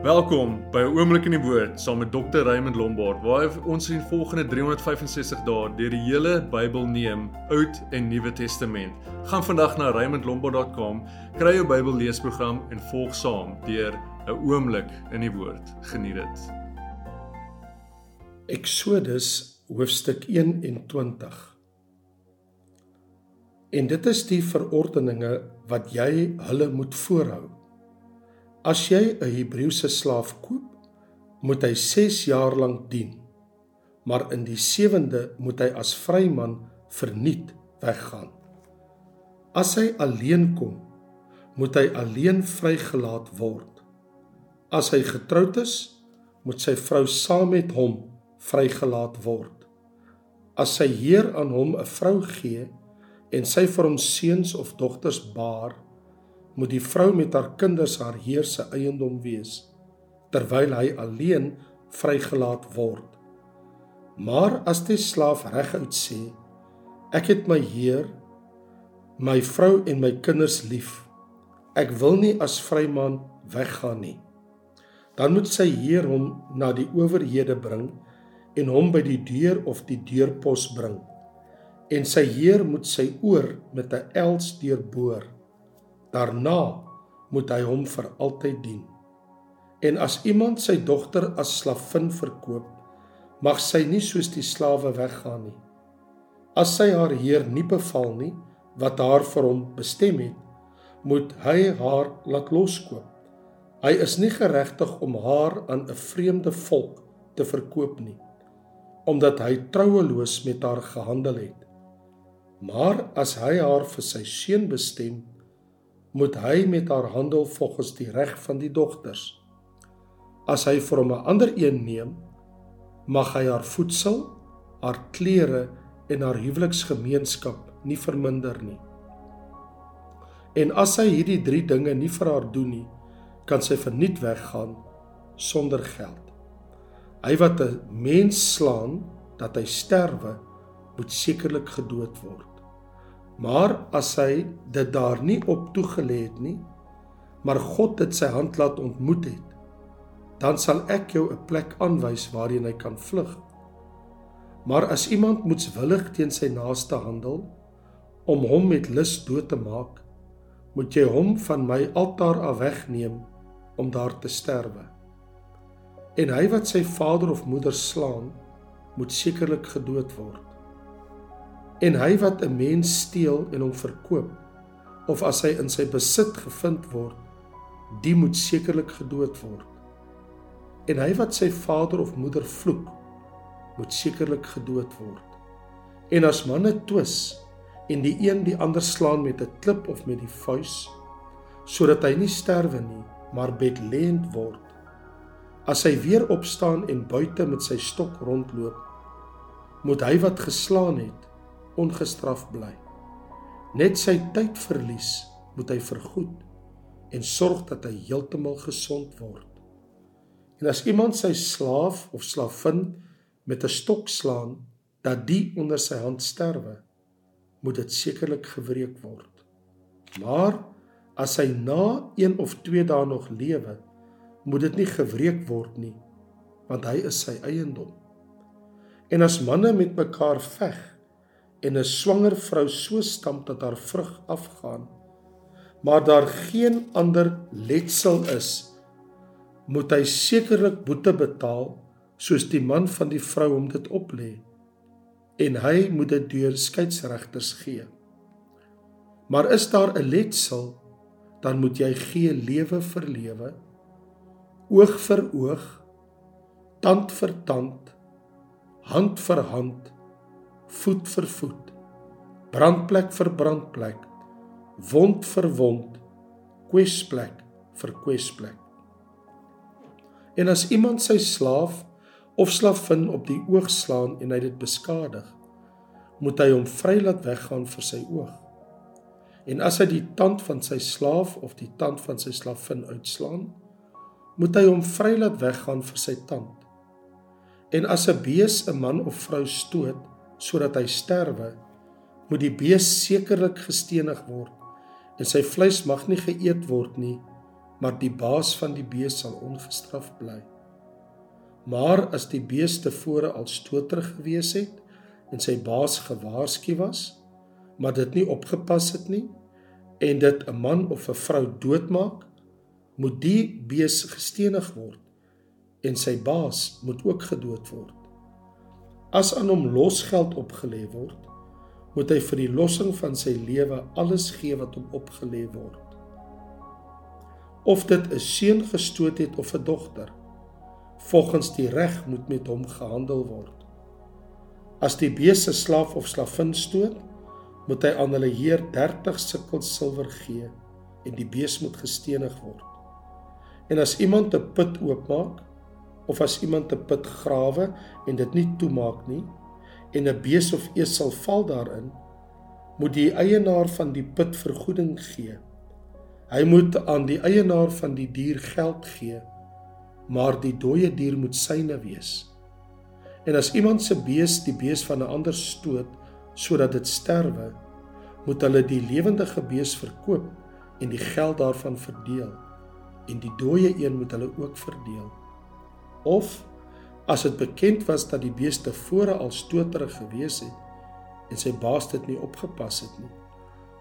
Welkom by 'n oomblik in die woord saam met Dr. Raymond Lombard waar ons in volgende 365 dae deur die hele Bybel neem, Oud en Nuwe Testament. Gaan vandag na raymondlombard.com, kry jou Bybel leesprogram en volg saam deur 'n oomblik in die woord. Geniet dit. Eksodus hoofstuk 21. En dit is die verordeninge wat jy hulle moet voorhou. As jy 'n Hebreëse slaaf koop, moet hy 6 jaar lank dien. Maar in die 7de moet hy as vryman verniet weggaan. As hy alleen kom, moet hy alleen vrygelaat word. As hy getroud is, moet sy vrou saam met hom vrygelaat word. As sy heer aan hom 'n vrou gee en sy vir hom seuns of dogters baar, moet die vrou met haar kinders haar heer se eiendom wees terwyl hy alleen vrygelaat word. Maar as die slaaf reguit sê ek het my heer, my vrou en my kinders lief. Ek wil nie as vryman weggaan nie. Dan moet sy heer hom na die owerhede bring en hom by die deur of die deurpos bring. En sy heer moet sy oor met 'n els deurboor. Daarna moet hy hom vir altyd dien. En as iemand sy dogter as slavin verkoop, mag sy nie soos die slawe weggaan nie. As sy haar heer nie beval nie wat haar vir hom bestem het, moet hy haar laat loskoop. Hy is nie geregtig om haar aan 'n vreemde volk te verkoop nie, omdat hy troueloos met haar gehandel het. Maar as hy haar vir sy seun bestem, moet hy met haar handel volgens die reg van die dogters. As hy vir hom 'n ander een neem, mag hy haar voedsel, haar klere en haar huweliksgemeenskap nie verminder nie. En as hy hierdie 3 dinge nie vir haar doen nie, kan sy verniet weggaan sonder geld. Hy wat 'n mens slaan dat hy sterwe, moet sekerlik gedood word. Maar as hy dit daar nie op toegelê het nie, maar God dit sy hand laat ontmoet het, dan sal ek jou 'n plek aanwys waarheen hy kan vlug. Maar as iemand moetswillig teen sy naaste handel om hom met lus dood te maak, moet jy hom van my altaar af wegneem om daar te sterwe. En hy wat sy vader of moeder slaan, moet sekerlik gedood word. En hy wat 'n mens steel en hom verkoop of as hy in sy besit gevind word, die moet sekerlik gedood word. En hy wat sy vader of moeder vloek, moet sekerlik gedood word. En as manne twis en die een die ander slaan met 'n klip of met die vuis, sodat hy nie sterwe nie, maar bedlend word, as hy weer opstaan en buite met sy stok rondloop, moet hy wat geslaan het ongestraf bly. Net sy tyd verlies, moet hy vergoed en sorg dat hy heeltemal gesond word. En as iemand sy slaaf of slavin met 'n stok slaan dat die onder sy hand sterwe, moet dit sekerlik gewreek word. Maar as hy na 1 of 2 dae nog lewe, moet dit nie gewreek word nie, want hy is sy eiendom. En as manne met mekaar veg en 'n swanger vrou so stamp dat haar vrug afgaan, maar daar geen ander letsel is, moet hy sekerlik boete betaal soos die man van die vrou hom dit oplê en hy moet dit deur skeieregters gee. Maar is daar 'n letsel, dan moet jy gee lewe vir lewe, oog vir oog, tand vir tand, hand vir hand voet vir voet, brandplek vir brandplek, wond vir wond, kwesplek vir kwesplek. En as iemand sy slaaf of slavin op die oog slaan en hy dit beskadig, moet hy hom vrylaat weggaan vir sy oog. En as hy die tand van sy slaaf of die tand van sy slavin uitslaan, moet hy hom vrylaat weggaan vir sy tand. En as 'n bees 'n man of vrou stoot, sodat hy sterwe, moet die bees sekerlik gestenig word en sy vleis mag nie geëet word nie, maar die baas van die bees sal ongestraf bly. Maar as die bees tevore al stoterig gewees het en sy baas gewaarsku was, maar dit nie opgepas het nie en dit 'n man of 'n vrou doodmaak, moet die bees gestenig word en sy baas moet ook gedood word. As aan hom losgeld opgelê word, moet hy vir die lossing van sy lewe alles gee wat hom opgelê word. Of dit 'n seun gestoot het of 'n dogter, volgens die reg moet met hom gehandel word. As die bees se slaaf of slavin stoot, moet hy aan hulle heer 30 sikkel silwer gee en die bees moet gestenig word. En as iemand 'n put oopmaak of as iemand 'n put grawe en dit nie toemaak nie en 'n bees of esel val daarin, moet die eienaar van die put vergoeding gee. Hy moet aan die eienaar van die dier geld gee, maar die dooie dier moet syne wees. En as iemand se bees die bees van 'n ander stoot sodat dit sterwe, moet hulle die lewendige bees verkoop en die geld daarvan verdeel en die dooie een moet hulle ook verdeel. Of as dit bekend was dat die bees tevore al stoterig gewees het en sy baas dit nie opgepas het nie,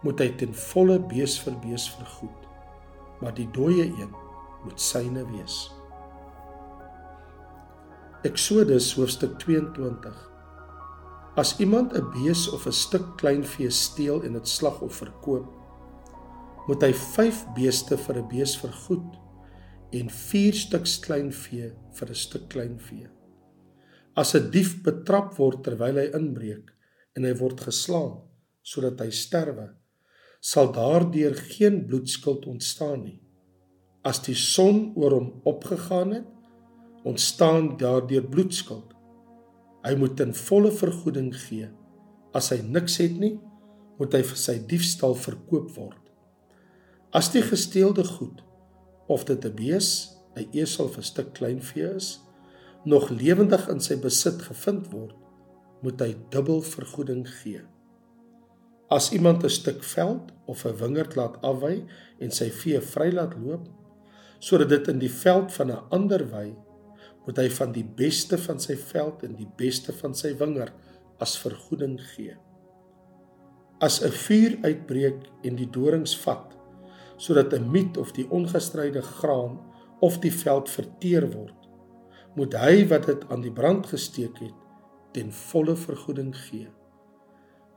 moet hy ten volle bees vir bees vergoed. Maar die dooie een moet syne wees. Eksodus hoofstuk 22 As iemand 'n bees of 'n stuk kleinvee steel en dit slagoffer koop, moet hy 5 beeste vir 'n bees vergoed en 4 stuks kleinvee vir 'n stuk kleinvee. As 'n dief betrap word terwyl hy inbreek en hy word geslaan sodat hy sterwe, sal daardeur geen bloedskuld ontstaan nie. As die son oor hom opgegaan het, ontstaan daardeur bloedskuld. Hy moet ten volle vergoeding gee. As hy niks het nie, moet hy vir sy diefstal verkoop word. As die gesteelde goed of dit 'n bees, 'n esel of 'n stuk kleinvee is, nog lewendig in sy besit gevind word, moet hy dubbel vergoeding gee. As iemand 'n stuk veld of 'n wingerd laat afwy en sy vee vrylaat loop, sodat dit in die veld van 'n ander wy moet hy van die beste van sy veld en die beste van sy wingerd as vergoeding gee. As 'n vuur uitbreek en die dorings vat, sodat 'n miet of die ongestryde graan of die veld verteer word, moet hy wat dit aan die brand gesteek het, ten volle vergoeding gee.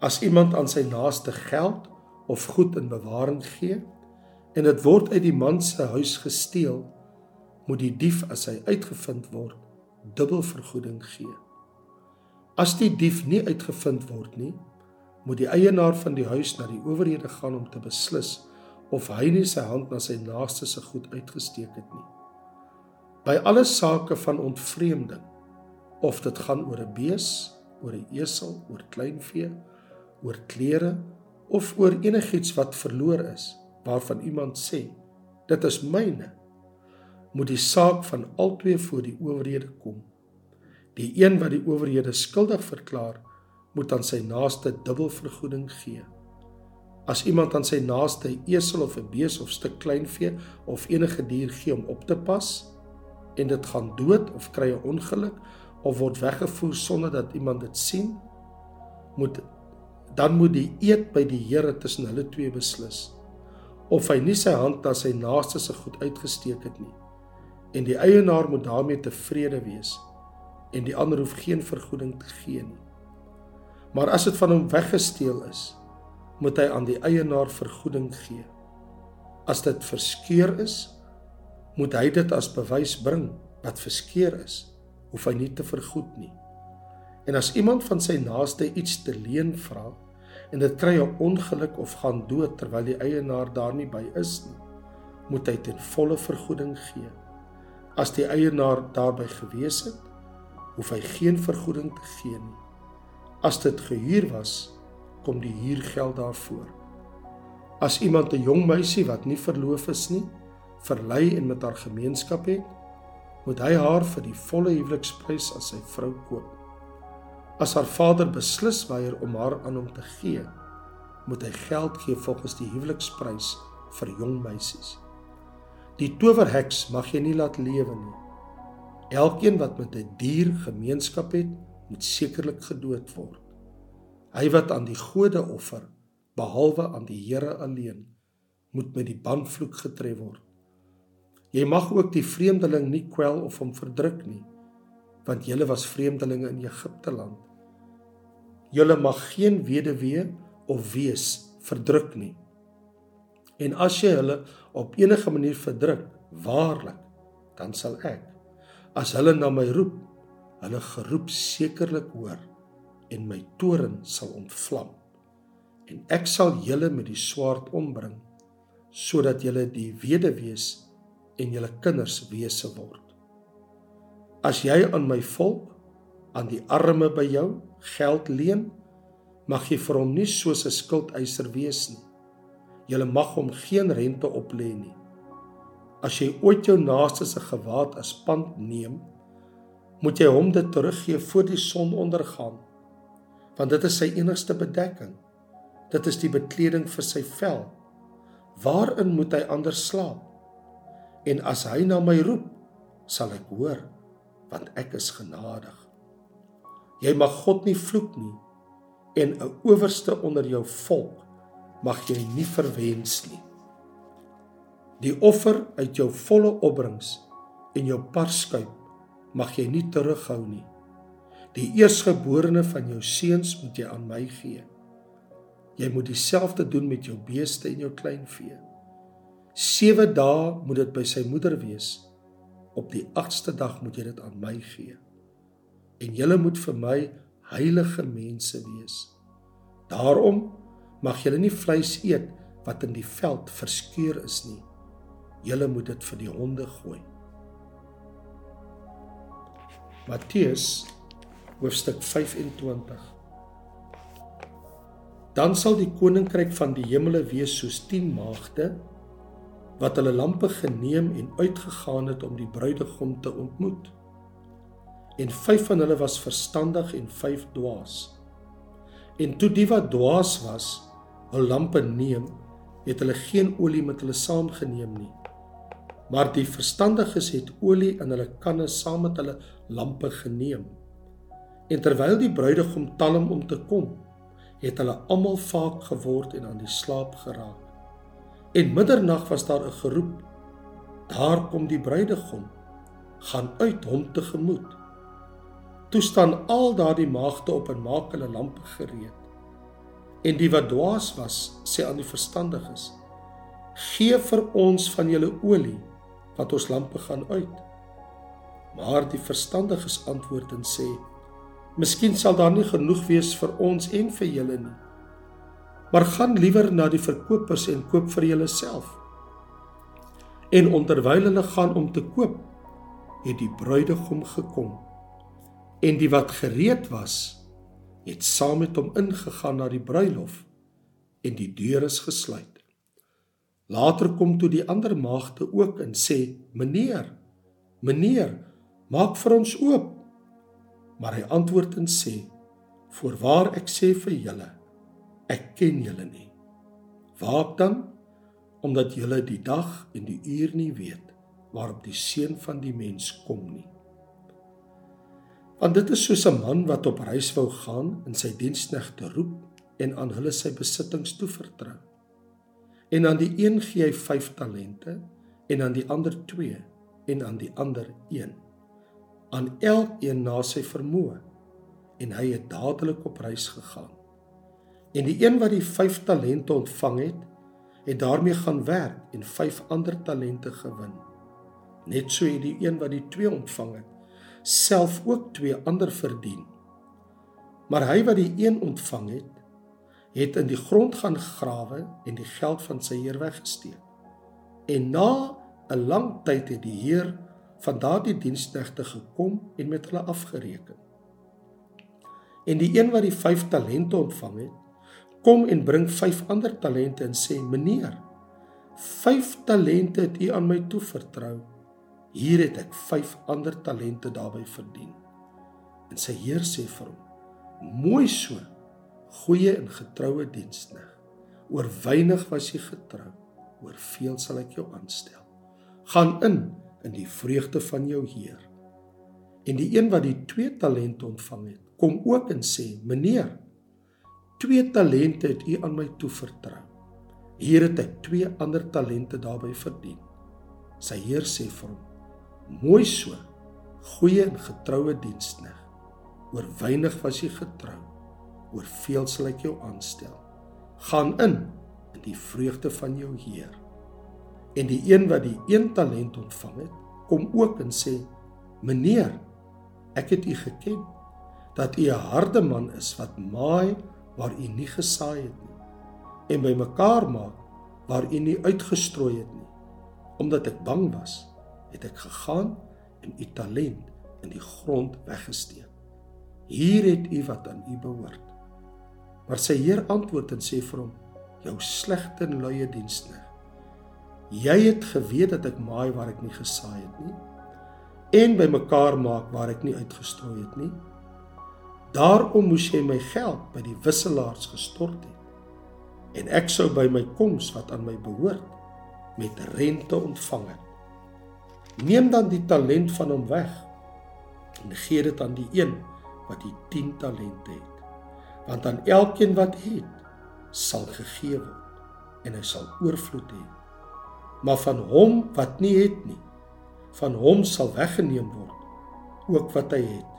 As iemand aan sy naaste geld of goed in bewaring gee en dit word uit die man se huis gesteel, moet die dief as hy uitgevind word dubbel vergoeding gee. As die dief nie uitgevind word nie, moet die eienaar van die huis na die owerhede gaan om te beslis of hy nie sy hand na sy naaste se goed uitgesteek het nie. By alle sake van ontvreemding, of dit gaan oor 'n bees, oor 'n esel, oor kleinvee, oor klere of oor enigiets wat verloor is, waarvan iemand sê, dit is myne moet die saak van albei voor die owerhede kom. Die een wat die owerhede skuldig verklaar, moet aan sy naaste dubbel vergoeding gee. As iemand aan sy naaste 'n esel of 'n bees of stuk kleinvee of enige dier gee om op te pas en dit gaan dood of kry 'n ongeluk of word weggevoer sonder dat iemand dit sien, moet dan moet die eed by die Here tussen hulle twee beslis of hy nie sy hand na sy naaste se goed uitgesteek het nie en die eienaar moet daarmee tevrede wees en die ander hoef geen vergoeding te gee nie. Maar as dit van hom weggesteel is, moet hy aan die eienaar vergoeding gee. As dit verskeur is, moet hy dit as bewys bring wat verskeur is, hoef hy nie te vergoed nie. En as iemand van sy naaste iets te leen vra en dit kry 'n ongeluk of gaan dood terwyl die eienaar daar nie by is nie, moet hy ten volle vergoeding gee. As die eienaar daarby gewees het, hoef hy geen vergoeding te gee nie. As dit gehuur was, kom die huurgeld daarvoor. As iemand 'n jong meisie wat nie verloof is nie, verlei en met haar gemeenskap het, moet hy haar vir die volle huweliksprys as sy vrou koop. As haar vader beslis weier om haar aan hom te gee, moet hy geld gee volgens die huweliksprys vir jong meisies. Die towerheks mag jy nie laat lewe nie. Elkeen wat met 'n dier gemeenskap het, moet sekerlik gedood word. Hy wat aan die gode offer, behalwe aan die Here alleen, moet met die banvloek getref word. Jy mag ook die vreemdeling nie kwel of hom verdruk nie, want julle was vreemdelinge in Egipte land. Julle mag geen weduwee of wees verdruk nie. En as jy hulle op enige manier verdruk, waarlik, dan sal ek as hulle na my roep, hulle geroep sekerlik hoor en my toren sal ontvlam. En ek sal julle met die swaard ombring sodat julle die weduwees en julle kinders wese word. As jy aan my volk, aan die arme by jou geld leen, mag jy vir hom nie soos 'n skuldeiser wees nie. Jy mag hom geen rente oplê nie. As jy ooit jou naaste se gewaad as pand neem, moet jy hom dit teruggee voor die son ondergaan, want dit is sy enigste bedekking. Dit is die bekleding vir sy vel. Waarin moet hy anders slaap? En as hy na my roep, sal ek hoor, want ek is genadig. Jy mag God nie vloek nie en 'n owerste onder jou volk mag jy nie verwens nie die offer uit jou volle opbrengs en jou parskuip mag jy nie terughou nie. Die eersgeborene van jou seuns moet jy aan my gee. Jy moet dieselfde doen met jou beeste en jou kleinvee. 7 dae moet dit by sy moeder wees. Op die 8ste dag moet jy dit aan my gee. En julle moet vir my heilige mense wees. Daarom mag julle nie vleis eet wat in die veld verskeur is nie julle moet dit vir die honde gooi. Matteus hoofstuk 25 Dan sal die koninkryk van die hemele wees soos 10 maagde wat hulle lampe geneem en uitgegaan het om die bruidegom te ontmoet. En 5 van hulle was verstandig en 5 dwaas. En toe die wat dwaas was, hul lampe neem, het hulle geen olie met hulle saamgeneem nie maar die verstandiges het olie in hulle kanne saam met hulle lampe geneem. En terwyl die bruidegom talm om te kom, het hulle almal vaak geword en aan die slaap geraak. En middernag was daar 'n geroep: Daar kom die bruidegom, gaan uit hom tegemoet. Toe staan al daardie maagde op en maak hulle lampe gereed. En die wat dwaas was, sê aan die verstandiges: Gee vir ons van julle olie wat ons lampe gaan uit. Maar die verstandiges antwoord en sê: Miskien sal daar nie genoeg wees vir ons en vir julle nie. Maar gaan liewer na die verkopers en koop vir julleself. En onderwyl hulle gaan om te koop, het die bruidegom gekom. En die wat gereed was, het saam met hom ingegaan na die bruilof en die deur is gesluit. Later kom toe die ander maagde ook en sê: "Meneer, meneer, maak vir ons oop." Maar hy antwoord en sê: "Voorwaar ek sê vir julle, ek ken julle nie. Waak dan, omdat julle die dag en die uur nie weet waarop die seun van die mens kom nie." Want dit is soos 'n man wat op reis wou gaan en sy diensknegte roep en aan hulle sy besittings toevertrou. En aan die een gee hy 5 talente en aan die ander 2 en aan die ander 1. Aan elkeen na sy vermoë en hy het dadelik op reis gegaan. En die een wat die 5 talente ontvang het, het daarmee gaan werk en 5 ander talente gewin. Net so het die een wat die 2 ontvang het, self ook 2 ander verdien. Maar hy wat die 1 ontvang het, het in die grond gaan grawe en die geld van sy heer weggesteek. En na 'n lang tyd het die heer van daardie diensknegte gekom en met hulle afgereken. En die een wat die 5 talente ontvang het, kom en bring 5 ander talente en sê: "Meneer, 5 talente het u aan my toevertrou. Hier het ek 5 ander talente daarbey verdien." En sy heer sê vir hom: "Mooi so." goeie en getroue dienskneg. Oor weinig was jy getrou, oor veel sal ek jou aanstel. Gaan in in die vreugde van jou Heer. En die een wat die 2 talente ontvang het, kom ook en sê: "Meneer, 2 talente het u aan my toevertrou. Hier het ek 2 ander talente daarbey verdien." Sy Heer sê vir hom: "Mooi so, goeie en getroue diensknegt. Oor weinig was jy getrou, oor veel sal ek jou aanstel. Gaan in in die vreugde van jou Heer." En die een wat die 1 talent ontvang het, kom ook en sê: "Meneer, ek het u geken dat u 'n harde man is wat maai waar u nie gesaai het nie en bymekaar maak waar u nie uitgestrooi het nie. Omdat ek bang was, het ek gegaan en u talent in die grond weggesteek. Hier het u wat aan u behoort." Maar sy heer antwoord en sê vir hom: "Jou slegte en luie diensknegt Jy het geweet dat ek maai waar ek nie gesaai het nie en bymekaar maak waar ek nie uitgestrooi het nie. Daarom moes jy my geld by die wisselaars gestort het. En ek sou by my koms wat aan my behoort met rente ontvang het. Neem dan die talent van hom weg en gee dit aan die een wat die 10 talente het. Want aan elkeen wat het, sal gegee word en hy sal oorvloed hê maar van hom wat nie het nie van hom sal weggeneem word ook wat hy het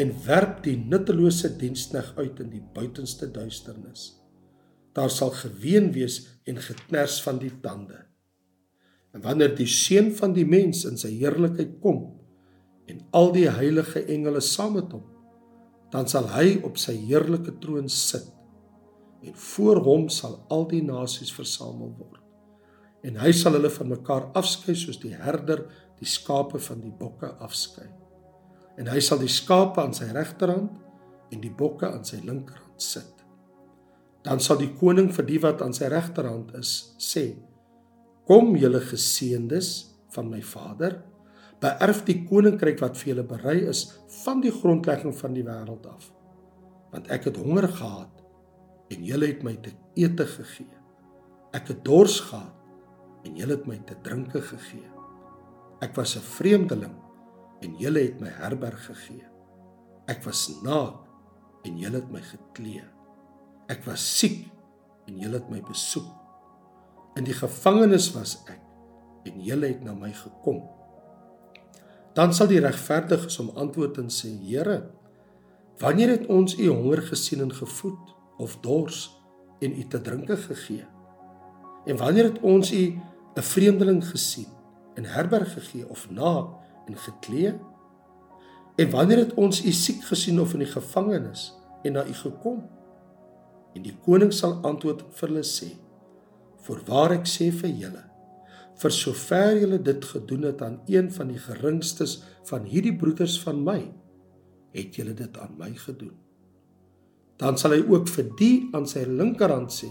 en werp die nuttelose dienskneg uit in die buitenste duisternis. Daar sal geween wees en geknars van die tande. En wanneer die seun van die mens in sy heerlikheid kom en al die heilige engele saam met hom dan sal hy op sy heerlike troon sit en voor hom sal al die nasies versamel word en hy sal hulle van mekaar afskei soos die herder die skape van die bokke afskei. En hy sal die skape aan sy regterhand en die bokke aan sy linkerhand sit. Dan sal die koning vir die wat aan sy regterhand is sê: Kom julle geseëndes van my Vader, beerf die koninkryk wat vir julle berei is van die grondlegging van die wêreld af. Want ek het honger gehad en julle het my te ete gegee. Ek het dors gehad en julle het my te drinke gegee. Ek was 'n vreemdeling en julle het my herberg gegee. Ek was naak en julle het my geklee. Ek was siek en julle het my besoek. In die gevangenis was ek en julle het na my gekom. Dan sal die regverdiges om antwoord en sê: Here, wanneer het ons u honger gesien en gevoed of dors en u te drinke gegee? En wanneer het ons u 'n vreemdeling gesien in herberg gegee of naak en geklee? En wanneer het ons u siek gesien of in die gevangenis en na u gekom? En die koning sal antwoord vir hulle sê: Voorwaar ek sê vir julle, vir sover julle dit gedoen het aan een van die geringstes van hierdie broeders van my, het julle dit aan my gedoen. Dan sal hy ook vir die aan sy linkerhand sê: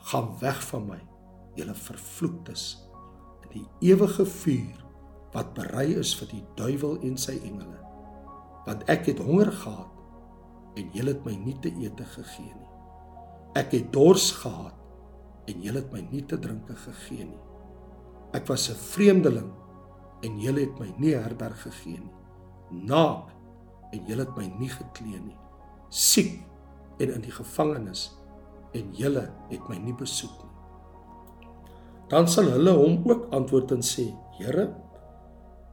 Gaan weg van my. Julle vervloektes in die ewige vuur wat berei is vir die duiwel en sy engele. Want ek het honger gehad en julle het my nie te ete gegee nie. Ek het dors gehad en julle het my nie te drinke gegee nie. Ek was 'n vreemdeling en julle het my nie herberg gegee nie. Naak en julle het my nie geklee nie. Siek en in die gevangenis en julle het my nie besoek nie dan sal hulle hom ook antwoord en sê: Here,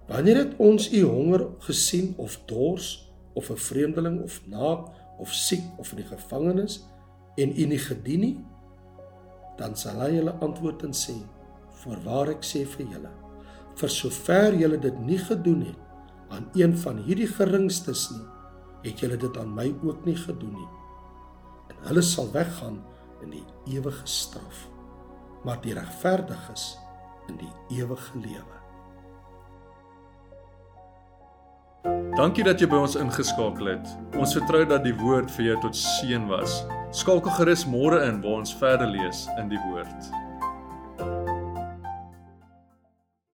wanneer het ons u honger gesien of dors of 'n vreemdeling of naak of siek of in die gevangenis en u nie gedien nie? Dan sal hy hulle antwoord en sê: Voorwaar ek sê vir julle, vir sover julle dit nie gedoen het aan een van hierdie geringstes nie, het julle dit aan my ook nie gedoen nie. En hulle sal weggaan in die ewige straf maar die regverdiges in die ewige lewe. Dankie dat jy by ons ingeskakel het. Ons vertrou dat die woord vir jou tot seën was. Skakel gerus môre in waar ons verder lees in die woord.